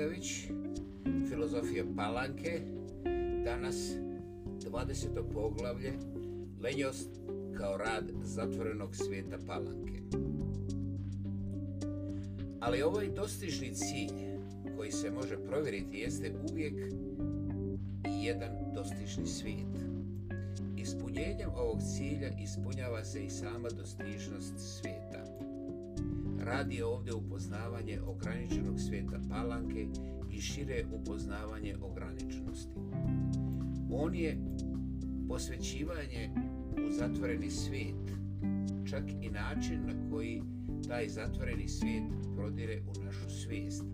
Milinović, filozofija Palanke, danas 20. poglavlje, lenjost kao rad zatvorenog svijeta Palanke. Ali ovaj dostižni cilj koji se može provjeriti jeste uvijek jedan dostižni svijet. Ispunjenjem ovog cilja ispunjava se i sama dostižnost svijeta. Radi ovdje upoznavanje ograničenog svijeta palanke i šire upoznavanje ograničenosti. On je posvećivanje u zatvoreni svijet, čak i način na koji taj zatvoreni svijet prodire u našu svijest.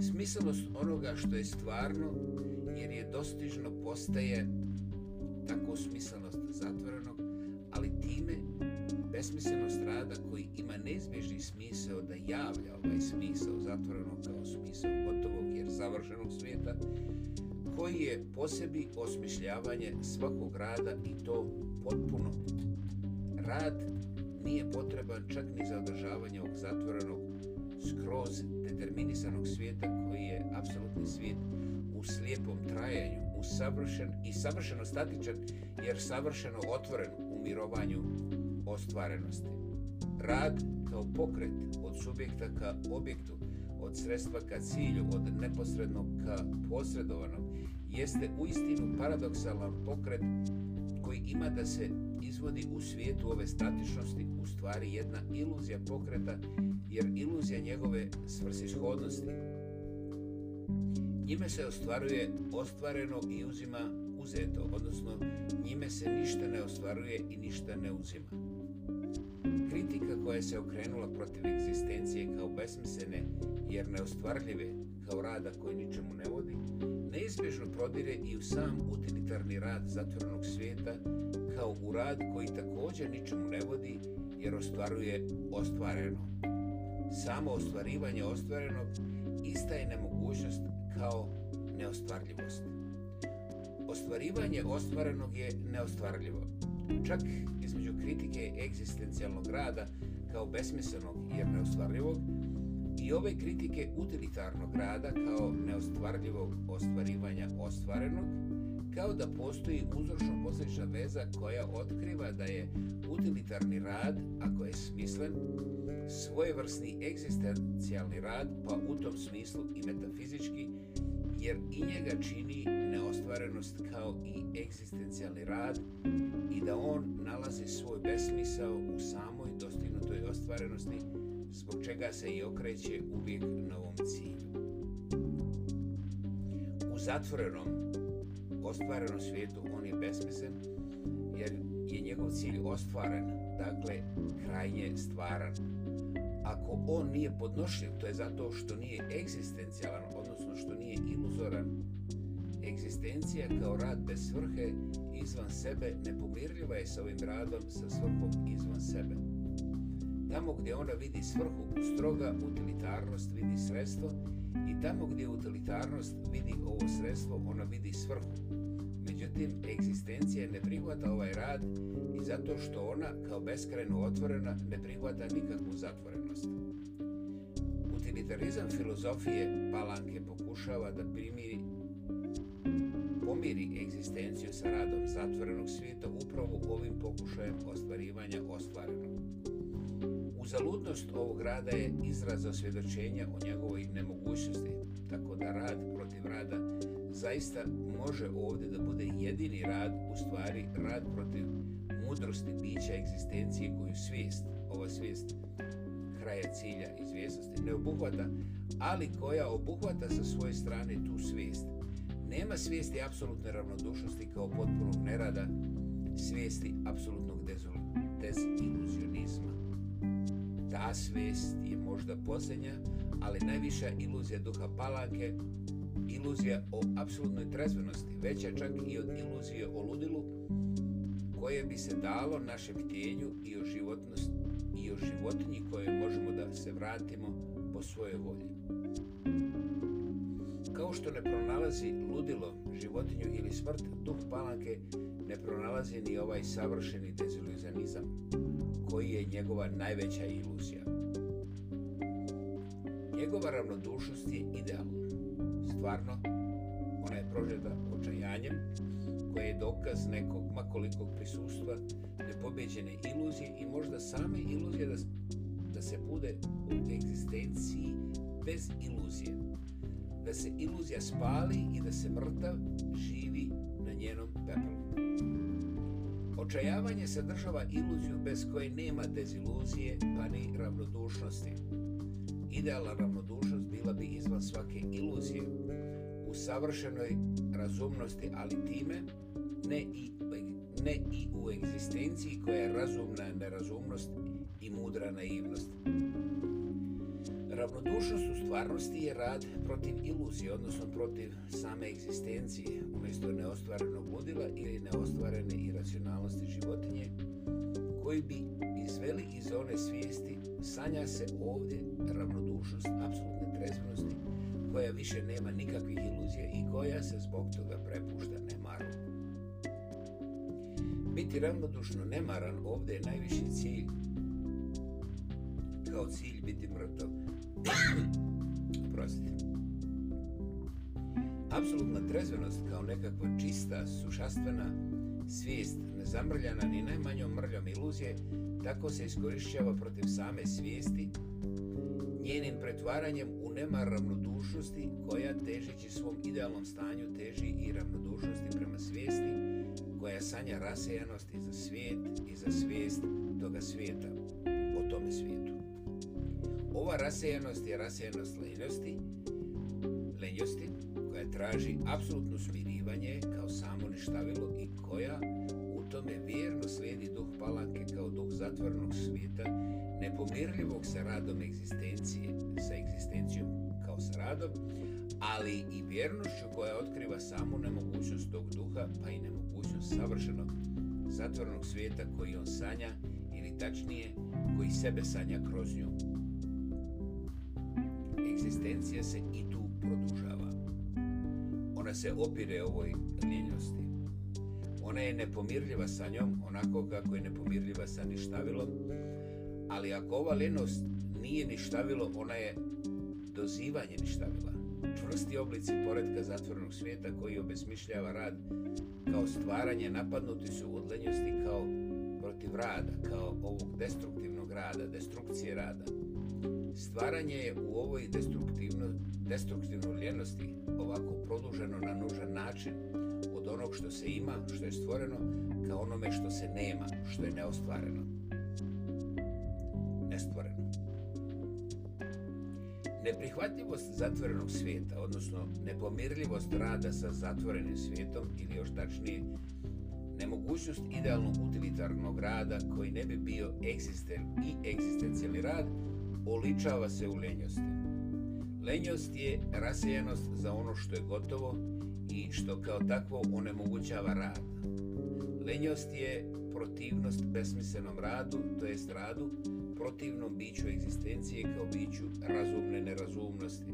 Smislenost onoga što je stvarno, jer je dostižno, postaje tako smislenost zatvorena, besmislenost rada koji ima neizbježni smisao da javlja ovaj smisao zatvorenog kao smisao gotovog jer završenog svijeta, koji je posebi osmišljavanje svakog rada i to potpuno. Rad nije potreban čak ni za održavanje ovog zatvorenog skroz determinisanog svijeta koji je apsolutni svijet u slijepom trajanju, u savršen i savršeno statičan jer savršeno otvoren u mirovanju ostvarenosti. Rad kao pokret od subjekta ka objektu, od sredstva ka cilju, od neposrednog ka posredovanom, jeste uistinu paradoksalan pokret koji ima da se izvodi u svijetu ove statičnosti u stvari jedna iluzija pokreta jer iluzija njegove svrsishodnosti njime se ostvaruje ostvareno i uzima uzeto, odnosno njime se ništa ne ostvaruje i ništa ne uzima. Kritika koja se okrenula protiv egzistencije kao besmislene jer neostvarljive kao rada koji ničemu ne vodi, neizbježno prodire i u sam utilitarni rad zatvorenog svijeta kao u rad koji također ničemu ne vodi jer ostvaruje ostvareno. Samo ostvarivanje ostvarenog ista je nemogućnost kao neostvarljivost. Ostvarivanje ostvarenog je neostvarljivo. Čak između kritike egzistencijalnog rada kao besmislenog jer neostvarljivog i ove kritike utilitarnog rada kao neostvarljivog ostvarivanja ostvarenog, kao da postoji uzročno posljedična veza koja otkriva da je utilitarni rad, ako je smislen, svojevrsni egzistencijalni rad, pa u tom smislu i metafizički, jer i njega čini neostvarenost kao i egzistencijalni rad i da on nalazi svoj besmisao u samoj dostignutoj ostvarenosti, zbog čega se i okreće uvijek novom cilju. U zatvorenom, ostvarenom svijetu on je besmislen jer je njegov cilj ostvaren, dakle krajnje stvaran. Ako on nije podnošljiv, to je zato što nije egzistencijalan, što nije iluzoran. Egzistencija kao rad bez svrhe izvan sebe nepomirljiva je sa ovim radom sa svrhom izvan sebe. Tamo gdje ona vidi svrhu, stroga utilitarnost vidi sredstvo i tamo gdje utilitarnost vidi ovo sredstvo, ona vidi svrhu. Međutim, egzistencija ne prihvata ovaj rad i zato što ona, kao beskrajno otvorena, ne prihvata nikakvu zatvorenost. Utilitarizam filozofije Palanke pokušava da primiri pomiri egzistenciju sa radom zatvorenog svijeta upravo ovim pokušajem ostvarivanja ostvarenog. Uzaludnost ovog rada je izraz osvjedočenja o njegovoj nemogućnosti, tako da rad protiv rada zaista može ovdje da bude jedini rad, u stvari rad protiv mudrosti bića egzistencije koju svijest, ova svijest kraja cilja izvjesnosti, ne obuhvata, ali koja obuhvata sa svoje strane tu svijest. Nema svijesti apsolutne ravnodušnosti kao potpunog nerada, svijesti apsolutnog deziluzionizma ta svijest je možda posljednja, ali najviša iluzija duha palanke, iluzija o apsolutnoj trezvenosti, veća čak i od iluzije o ludilu, koje bi se dalo našem htjenju i o životnosti životinji koje možemo da se vratimo po svojoj volji. Kao što ne pronalazi ludilo, životinju ili smrt, duh palanke ne pronalazi ni ovaj savršeni deziluzionizam koji je njegova najveća iluzija. Njegova ravnodušnost je idealna. Stvarno, ona je prožeta očajanjem, koje je dokaz nekog makolikog prisustva, nepobeđene iluzije i možda same iluzije da, da se bude u egzistenciji bez iluzije. Da se iluzija spali i da se mrtav živi na njenom pepelu. Očajavanje sadržava iluziju bez koje nema deziluzije pa ni ravnodušnosti. Idealna ravnodušnost bila bi izvan svake iluzije u savršenoj razumnosti, ali time ne i, ne i u egzistenciji koja je razumna nerazumnost i mudra naivnost. Ravnodušnost u stvarnosti je rad protiv iluzije, odnosno protiv same egzistencije, umjesto neostvarenog ludila ili neostvarene iracionalnosti životinje, koji bi izveli iz one svijesti, sanja se ovdje ravnodušnost apsolutne trezvenosti, koja više nema nikakvih iluzija i koja se zbog toga prepušta nemaru. Biti ravnodušno nemaran ovdje je najviši cilj, kao cilj biti mrtav, Prostite. Apsolutna trezvenost kao nekakva čista, sušastvena svijest, nezamrljana ni najmanjom mrljom iluzije, tako se iskorišćava protiv same svijesti, njenim pretvaranjem nema ravnodušnosti, koja težeći svom idealnom stanju teži i ravnodušnosti prema svijesti, koja sanja rasejanosti za svijet i za svijest toga svijeta, o tome svijetu. Ova rasejanost je rasejanost lenjosti, lenjosti koja traži apsolutno smirivanje kao samo ništavilo i koja tome vjerno slijedi duh palanke kao duh zatvornog svijeta, nepomirljivog sa radom egzistencije, sa egzistencijom kao sa radom, ali i vjernošću koja otkriva samu nemogućnost tog duha, pa i nemogućnost savršenog zatvornog svijeta koji on sanja, ili tačnije, koji sebe sanja kroz nju egzistencija se i tu produžava. Ona se opire ovoj ljenjosti. Ona je nepomirljiva sa njom, onako kako je nepomirljiva sa ništavilom, ali ako ova lenost nije ništavilo, ona je dozivanje ništavila. Čvrsti oblici poredka zatvornog svijeta koji obesmišljava rad kao stvaranje napadnuti su od lenjosti kao protiv rada, kao ovog destruktivnog rada, destrukcije rada. Stvaranje je u ovoj destruktivno, destruktivnoj ljenosti ovako produženo na nužan način od onog što se ima, što je stvoreno, ka onome što se nema, što je neostvareno. Nestvoreno. Neprihvatljivost zatvorenog svijeta, odnosno nepomirljivost rada sa zatvorenim svijetom, ili još tačnije, nemogućnost idealno utilitarnog rada koji ne bi bio egzisten i egzistencijalni rad, oličava se u lenjosti. Lenjost je rasijenost za ono što je gotovo i što kao takvo onemogućava rad. Lenjost je protivnost besmislenom radu, to jest radu, protivnom biću egzistencije kao biću razumne nerazumnosti.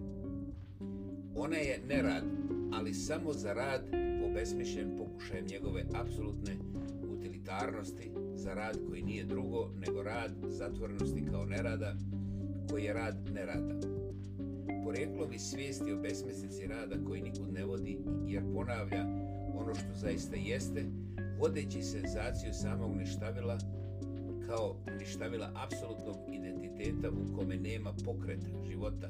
Ona je nerad, ali samo za rad obesmišljen pokušajem njegove apsolutne utilitarnosti, za rad koji nije drugo nego rad zatvorenosti kao nerada, koji je rad nerada. Poreklo bi svijesti o besmesnici rada koji nikud ne vodi jer ponavlja ono što zaista jeste, vodeći senzaciju samog ništavila kao ništavila apsolutnog identiteta u kome nema pokreta života.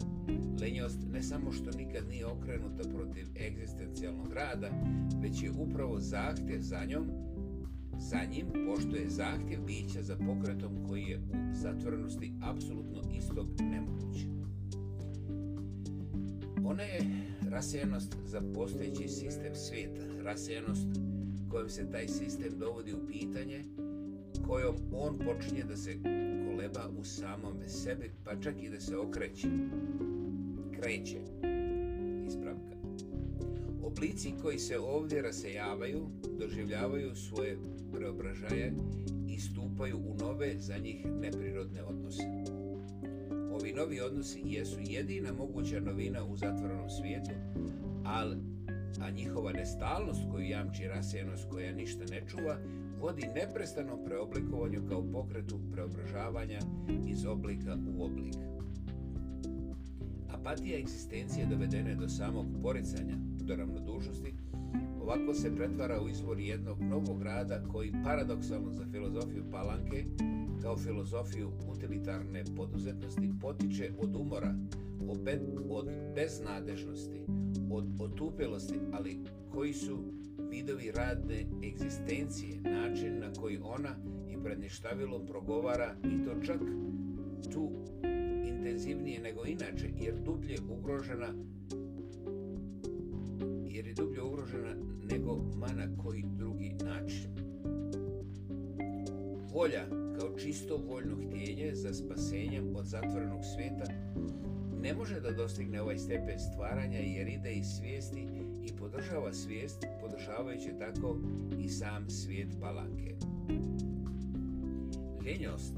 Lenjost ne samo što nikad nije okrenuta protiv egzistencijalnog rada, već je upravo zahtjev za njom za njim, pošto je zahtjev bića za pokretom koji je u zatvorenosti apsolutno istog nemoguć. Ona je rasejanost za postojeći sistem svijeta, rasejanost kojom se taj sistem dovodi u pitanje, kojom on počinje da se koleba u samome sebi, pa čak i da se okreće. Kreće. Ispravka. Oblici koji se ovdje rasejavaju, doživljavaju svoje preobražaje i stupaju u nove za njih neprirodne odnose. Novi odnosi jesu jedina moguća novina u zatvorenom svijetu, ali a njihova nestalnost koju jamči rasenost koja ništa ne čuva, vodi neprestanom preoblikovanju kao pokretu preobražavanja iz oblika u oblik. apatija egzistencije dovedene do samog poricanja, do ravnodušnosti, ovako se pretvara u izvor jednog novog rada koji paradoksalno za filozofiju Palanke, kao filozofiju utilitarne poduzetnosti, potiče od umora, od beznadežnosti, od otupelosti, ali koji su vidovi radne egzistencije, način na koji ona i pred ništavilom progovara i to čak tu intenzivnije nego inače, jer dublje ugrožena jer je dublje ugrožena nego mana koji drugi način. Volja kao čisto voljno htjenje za spasenjem od zatvorenog svijeta ne može da dostigne ovaj stepen stvaranja jer ide iz svijesti i podržava svijest, podržavajući tako i sam svijet balanke. Ljenjost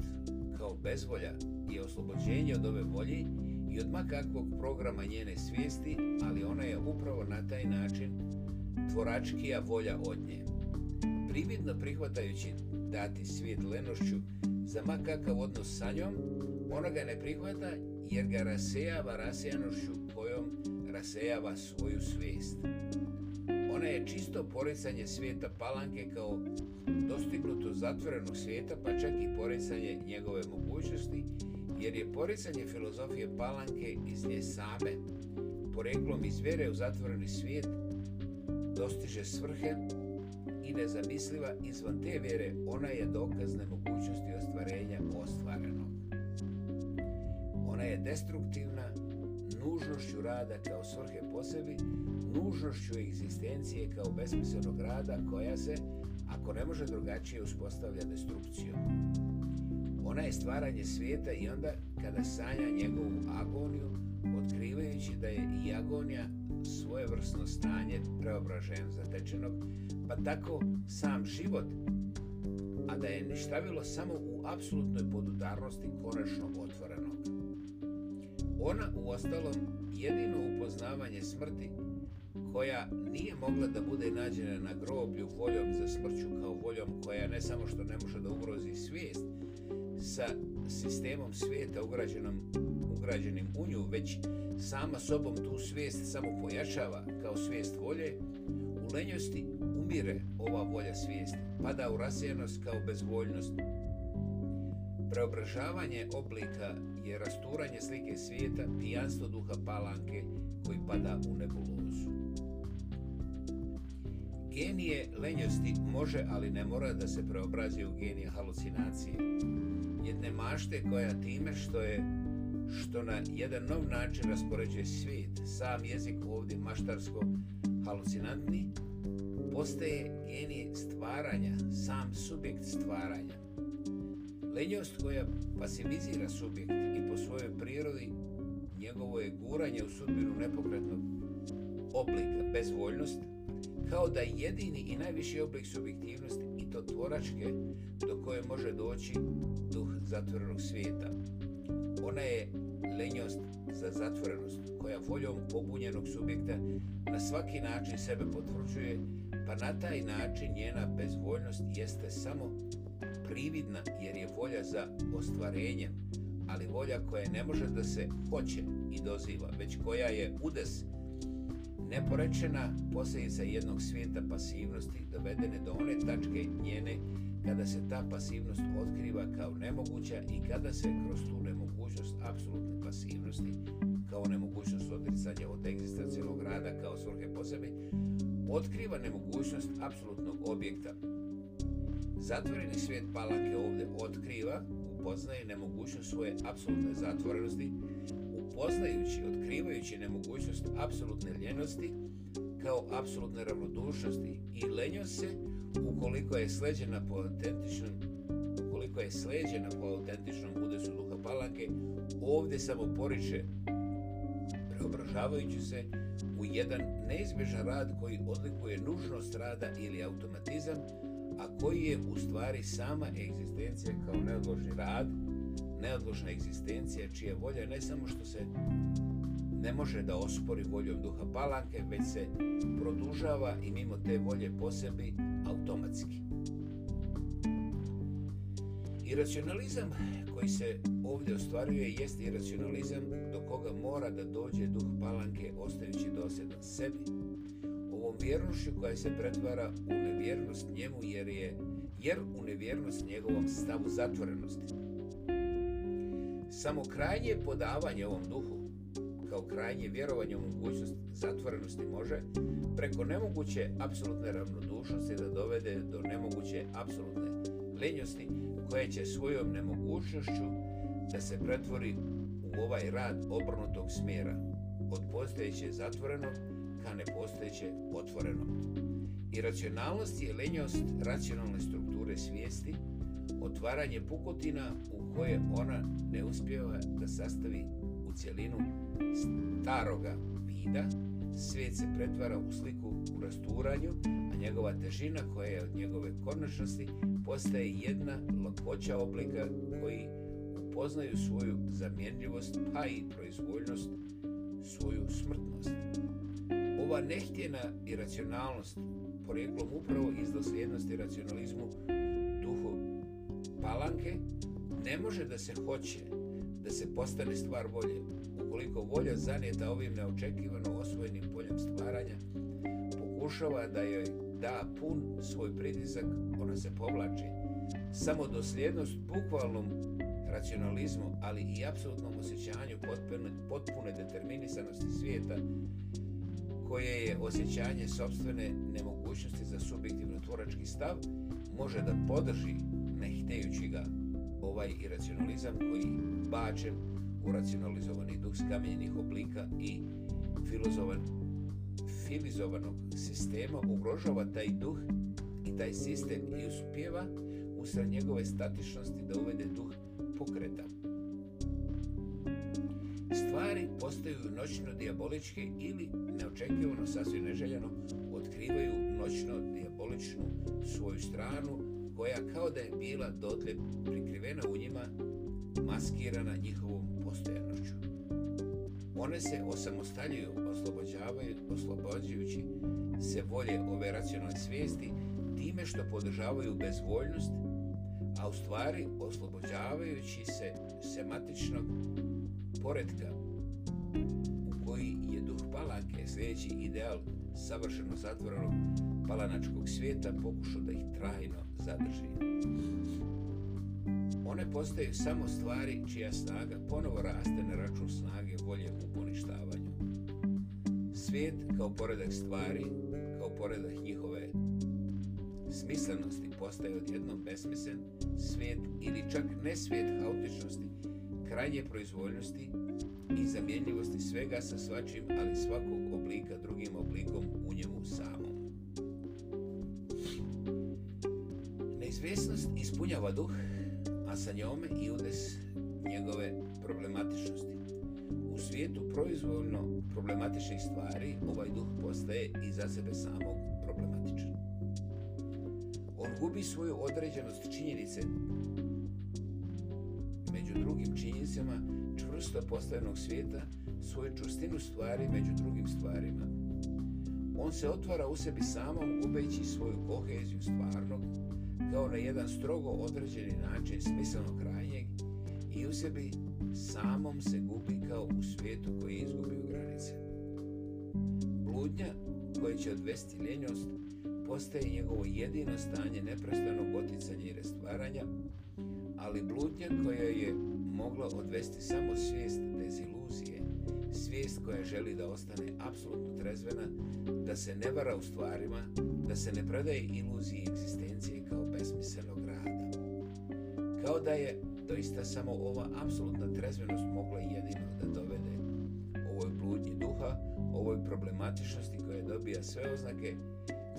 kao bezvolja je oslobođenje od ove volje i od makakvog programa njene svijesti, ali ona je upravo na taj način tvoračkija volja od nje. Prividno prihvatajući dati svijet lenošću za makakav odnos sa njom, ona ga ne prihvata jer ga rasejava rasejanošću kojom rasejava svoju svijest. Ona je čisto poricanje svijeta palanke kao dostignuto zatvorenog svijeta, pa čak i poricanje njegove mogućnosti, jer je poricanje filozofije palanke iz nje same, poreklom iz vjere u zatvoreni svijet, dostiže svrhe i nezamisliva izvan te vjere, ona je dokaz nemogućnosti ostvarenja ostvarenog. Ona je destruktivna nužnošću rada kao svrhe po sebi, nužnošću egzistencije kao besmislenog rada koja se, ako ne može drugačije, uspostavlja destrukcijom. Ona je stvaranje svijeta i onda kada sanja njegovu agoniju, otkrivajući da je i agonija svoje vrsno stanje preobražajem zatečenog, pa tako sam život, a da je ništavilo samo u apsolutnoj podudarnosti konačno otvorenog. Ona u ostalom jedino upoznavanje smrti koja nije mogla da bude nađena na groblju voljom za smrću kao voljom koja ne samo što ne može da ugrozi svijest sa sistemom svijeta ugrađenom, ugrađenim u nju, već sama sobom tu svijest samo pojačava kao svijest volje, u lenjosti umire ova volja svijesti, pada u rasijenost kao bezvoljnost. Preobražavanje oblika je rasturanje slike svijeta, pijanstvo duha palanke koji pada u nebulozu. Genije lenjosti može, ali ne mora da se preobrazi u genije halucinacije. Jedne mašte koja time što je što na jedan nov način raspoređuje svijet, sam jezik ovdje maštarsko halucinantni, postaje genije stvaranja, sam subjekt stvaranja. Lenjost koja pasivizira subjekt i po svojoj prirodi njegovo je guranje u sudbinu nepokretnog oblika bezvoljnost, kao da jedini i najviši oblik subjektivnosti i to tvoračke do koje može doći duh zatvorenog svijeta. Ona je lenjost za zatvorenost koja voljom pobunjenog subjekta na svaki način sebe potvrđuje, pa na taj način njena bezvoljnost jeste samo prividna jer je volja za ostvarenje, ali volja koja ne može da se hoće i doziva, već koja je udes. Neporečena posljedica jednog svijeta pasivnosti dovedene do one tačke njene kada se ta pasivnost otkriva kao nemoguća i kada se kroz tu nemogućnost apsolutne pasivnosti kao nemogućnost odricanja od egzistencijalnog rada kao svrhe po sebi, otkriva nemogućnost apsolutnog objekta. Zatvoreni svijet Palake ovdje otkriva, upoznaje nemogućnost svoje apsolutne zatvorenosti, upoznajući, otkrivajući nemogućnost apsolutne ljenosti kao apsolutne ravnodušnosti i lenjo se ukoliko je sleđena po autentičnom ukoliko je sleđena po autentičnom udesu duha palanke ovdje samo poriče preobražavajući se u jedan neizbježan rad koji odlikuje nužnost rada ili automatizam, a koji je u stvari sama egzistencija kao neodložni rad, neodložna egzistencija čija volja ne samo što se ne može da ospori voljom duha palanke, već se produžava i mimo te volje po sebi automatski. Iracionalizam koji se ovdje ostvaruje jeste iracionalizam do koga mora da dođe duh palanke ostajući dosljedan sebi. Ovom vjernošću koja se pretvara u nevjernost njemu jer je jer u nevjernost njegovom stavu zatvorenosti. Samo krajnje podavanje ovom duhu kao krajnje vjerovanje u mogućnost zatvorenosti može preko nemoguće apsolutne ravnodušnosti da dovede do nemoguće apsolutne lenjosti koja će svojom nemogućnošću da se pretvori u ovaj rad obrnutog smjera od postojeće zatvorenog ka nepostojeće otvoreno. Iracionalnost je lenjost racionalne strukture svijesti, otvaranje pukotina u koje ona ne uspjeva da sastavi u cjelinu staroga vida, svijet se pretvara u sliku u rasturanju, a njegova težina koja je od njegove konačnosti postaje jedna lakoća oblika koji upoznaju svoju zamjenljivost, pa i proizvoljnost, svoju smrtnost. Ova nehtjena iracionalnost porijeklom upravo iz dosljednosti racionalizmu duhu palanke ne može da se hoće da se postane stvar volje koliko volja zanijeta ovim neočekivano osvojenim poljem stvaranja pokušava da joj da pun svoj pritisak, ona se povlači. Samo dosljednost bukvalnom racionalizmu, ali i apsolutnom osjećanju potpune, potpune determinisanosti svijeta, koje je osjećanje sobstvene nemogućnosti za subjektivno tvorački stav, može da podrži, ne hitejući ga, ovaj iracionalizam koji bačen u racionalizovanih duh skamenjenih oblika i filozovan, filizovanog sistema ugrožava taj duh i taj sistem i uspjeva usred njegove statičnosti da uvede duh pokreta. Stvari postaju noćno diaboličke ili neočekivano sasvim neželjeno otkrivaju noćno diaboličnu svoju stranu koja kao da je bila dotle prikrivena u njima maskirana njihovom postojanošću. One se osamostaljuju, oslobođavaju, oslobođujući se volje ove racionalne svijesti time što podržavaju bezvoljnost, a u stvari oslobođavajući se sematičnog poredka u koji je duh palanke sljedeći ideal savršeno zatvorenog palanačkog svijeta pokušao da ih trajno zadrži. One postaju samo stvari čija snaga ponovo raste na račun snage volje u poništavanju. Svijet kao poredak stvari, kao poredak njihove smislenosti postaje odjednom besmislen svijet ili čak ne svijet haotičnosti, krajnje proizvoljnosti i zamjenljivosti svega sa svačim, ali svakog oblika drugim oblikom u njemu samom. Neizvjesnost ispunjava duh, sa njome i udes njegove problematičnosti. U svijetu proizvoljno problematičnih stvari ovaj duh postaje i za sebe samog problematičan. On gubi svoju određenost činjenice među drugim činjenicama čvrsto postavljenog svijeta, svoju čustinu stvari među drugim stvarima. On se otvara u sebi samom gubeći svoju koheziju stvarnog, kao na jedan strogo određeni način smislenog krajnjeg i u sebi samom se gubi kao u svijetu koji je izgubio granice. Bludnja koja će odvesti ljenjost postaje njegovo jedino stanje neprestanog oticanja i restvaranja, ali bludnja koja je mogla odvesti samo svijest deziluzije, svijest koja želi da ostane apsolutno trezvena, da se ne vara u stvarima, da se ne predaje iluziji egzistencije kao besmislenog rada. Kao da je doista samo ova apsolutna trezvenost mogla jedino da dovede ovoj bludnji duha, ovoj problematičnosti koja dobija sve oznake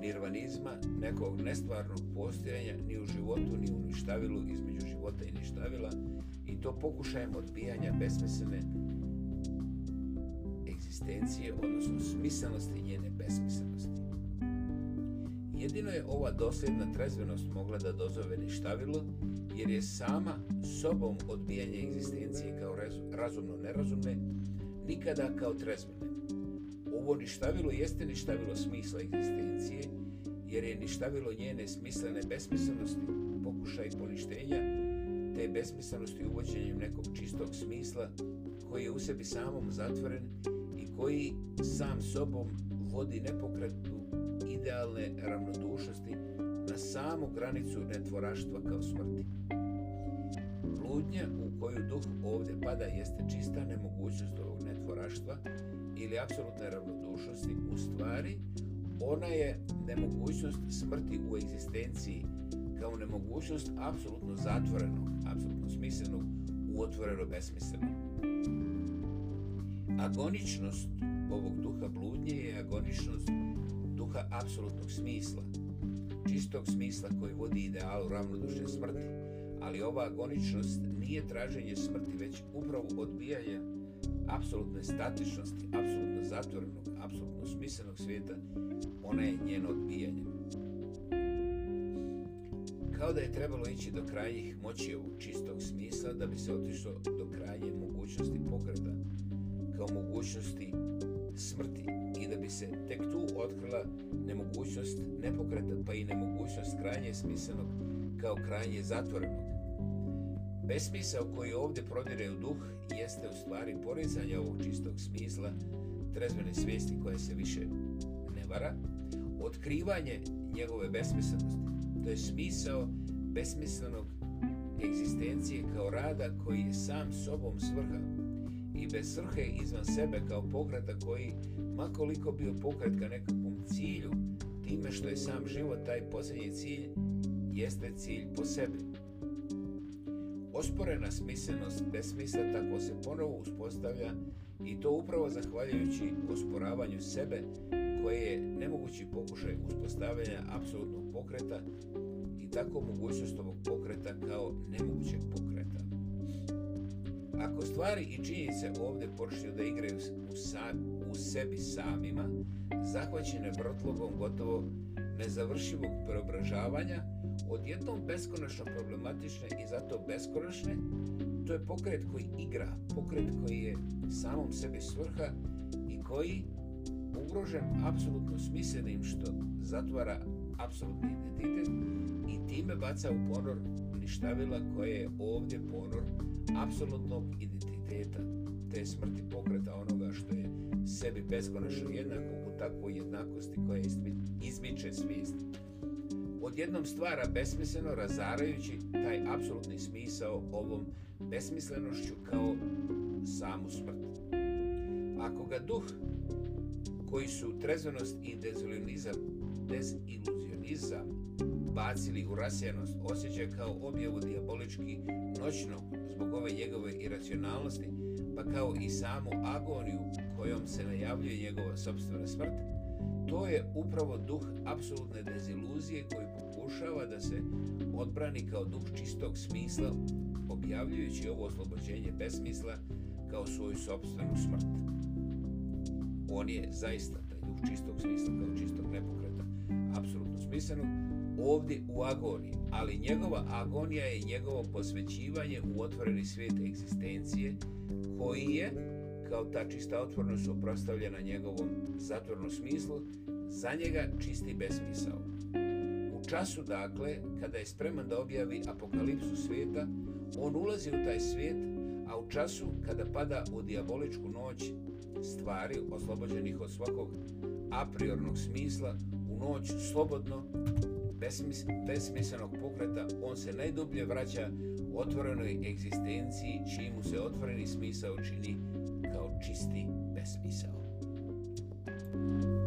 nirvanizma, nekog nestvarnog postojanja ni u životu, ni u ništavilu između života i ništavila i to pokušajem odbijanja besmislene egzistencije, odnosno smisanosti njene besmislenosti. Jedino je ova dosljedna trezvenost mogla da dozove ništavilo, jer je sama sobom odbijanje egzistencije kao razumno nerazumne, nikada kao trezvene. Ovo ništavilo jeste ništavilo smisla egzistencije, jer je ništavilo njene smislene besmislenosti, pokušaj poništenja, te besmislenosti uvođenjem nekog čistog smisla koji je u sebi samom zatvoren koji sam sobom vodi nepokretnu idealne ravnodušnosti na samu granicu netvoraštva kao smrti. Bludnja u koju duh ovdje pada jeste čista nemogućnost ovog netvoraštva ili apsolutne ravnodušnosti. U stvari, ona je nemogućnost smrti u egzistenciji kao nemogućnost apsolutno zatvorenog, apsolutno smislenog u otvoreno besmisleno. Agoničnost ovog duha bludnje je agoničnost duha apsolutnog smisla, čistog smisla koji vodi idealu ravnodušne smrti, ali ova agoničnost nije traženje smrti, već upravo odbijanje apsolutne statičnosti, apsolutno zatvorenog, apsolutno smislenog svijeta, ona je njeno odbijanje. Kao da je trebalo ići do krajnjih moći ovog čistog smisla da bi se otišlo do krajnje mogućnosti pokreta, kao mogućnosti smrti i da bi se tek tu otkrila nemogućnost nepokreta pa i nemogućnost krajnje smislenog kao krajnje zatvorenog. Besmisao koji ovdje prodire u duh jeste u stvari porezanje ovog čistog smisla trezvene svijesti koja se više ne vara, otkrivanje njegove besmislenosti. To je smisao besmislenog egzistencije kao rada koji je sam sobom svrha i bez svrhe izvan sebe kao pokreta koji, makoliko bio pokret ka nekakvom cilju, time što je sam život taj posljednji cilj, jeste cilj po sebi. Osporena smislenost besmisla tako se ponovo uspostavlja i to upravo zahvaljujući osporavanju sebe koje je nemogući pokušaj uspostavljanja apsolutnog pokreta i tako mogućnost ovog pokreta kao nemogućeg pokreta. Ako stvari i činjenice ovdje počinju da igraju u, sa, u sebi samima, zahvaćene vrtlogom gotovo nezavršivog preobražavanja, odjednom beskonačno problematične i zato beskonačne, to je pokret koji igra, pokret koji je samom sebi svrha i koji ugrožen apsolutno smislenim što zatvara apsolutni identitet i time baca u ponor ništavila koje je ovdje ponor apsolutnog identiteta te smrti pokreta onoga što je sebi beskonačno jednako u takvoj jednakosti koja izmiče svijesti. Odjednom stvara besmisleno razarajući taj apsolutni smisao ovom besmislenošću kao samu smrt. Ako ga duh koji su trezvenost i dezilionizam, deziluzionizam bacili u rasjenost, osjeća kao objavu diabolički noćnog zbog ove njegove iracionalnosti, pa kao i samu agoniju kojom se najavljuje njegova sobstvena smrt, to je upravo duh apsolutne deziluzije koji pokušava da se odbrani kao duh čistog smisla, objavljujući ovo oslobođenje besmisla kao svoju sobstvenu smrt. On je zaista taj duh čistog smisla kao čistog nepokreta, apsolutno smislenog, ovdje u agoniji, ali njegova agonija je njegovo posvećivanje u otvoreni svijet egzistencije koji je, kao ta čista otvornost oprostavljena njegovom zatvornom smislu, za njega čisti besmisao. U času, dakle, kada je spreman da objavi apokalipsu svijeta, on ulazi u taj svijet, a u času kada pada u diaboličku noć stvari oslobođenih od svakog apriornog smisla, u noć slobodno besmis, besmislenog pokreta, on se najdublje vraća u otvorenoj egzistenciji, čiji mu se otvoreni smisao čini kao čisti besmisao. Thank you.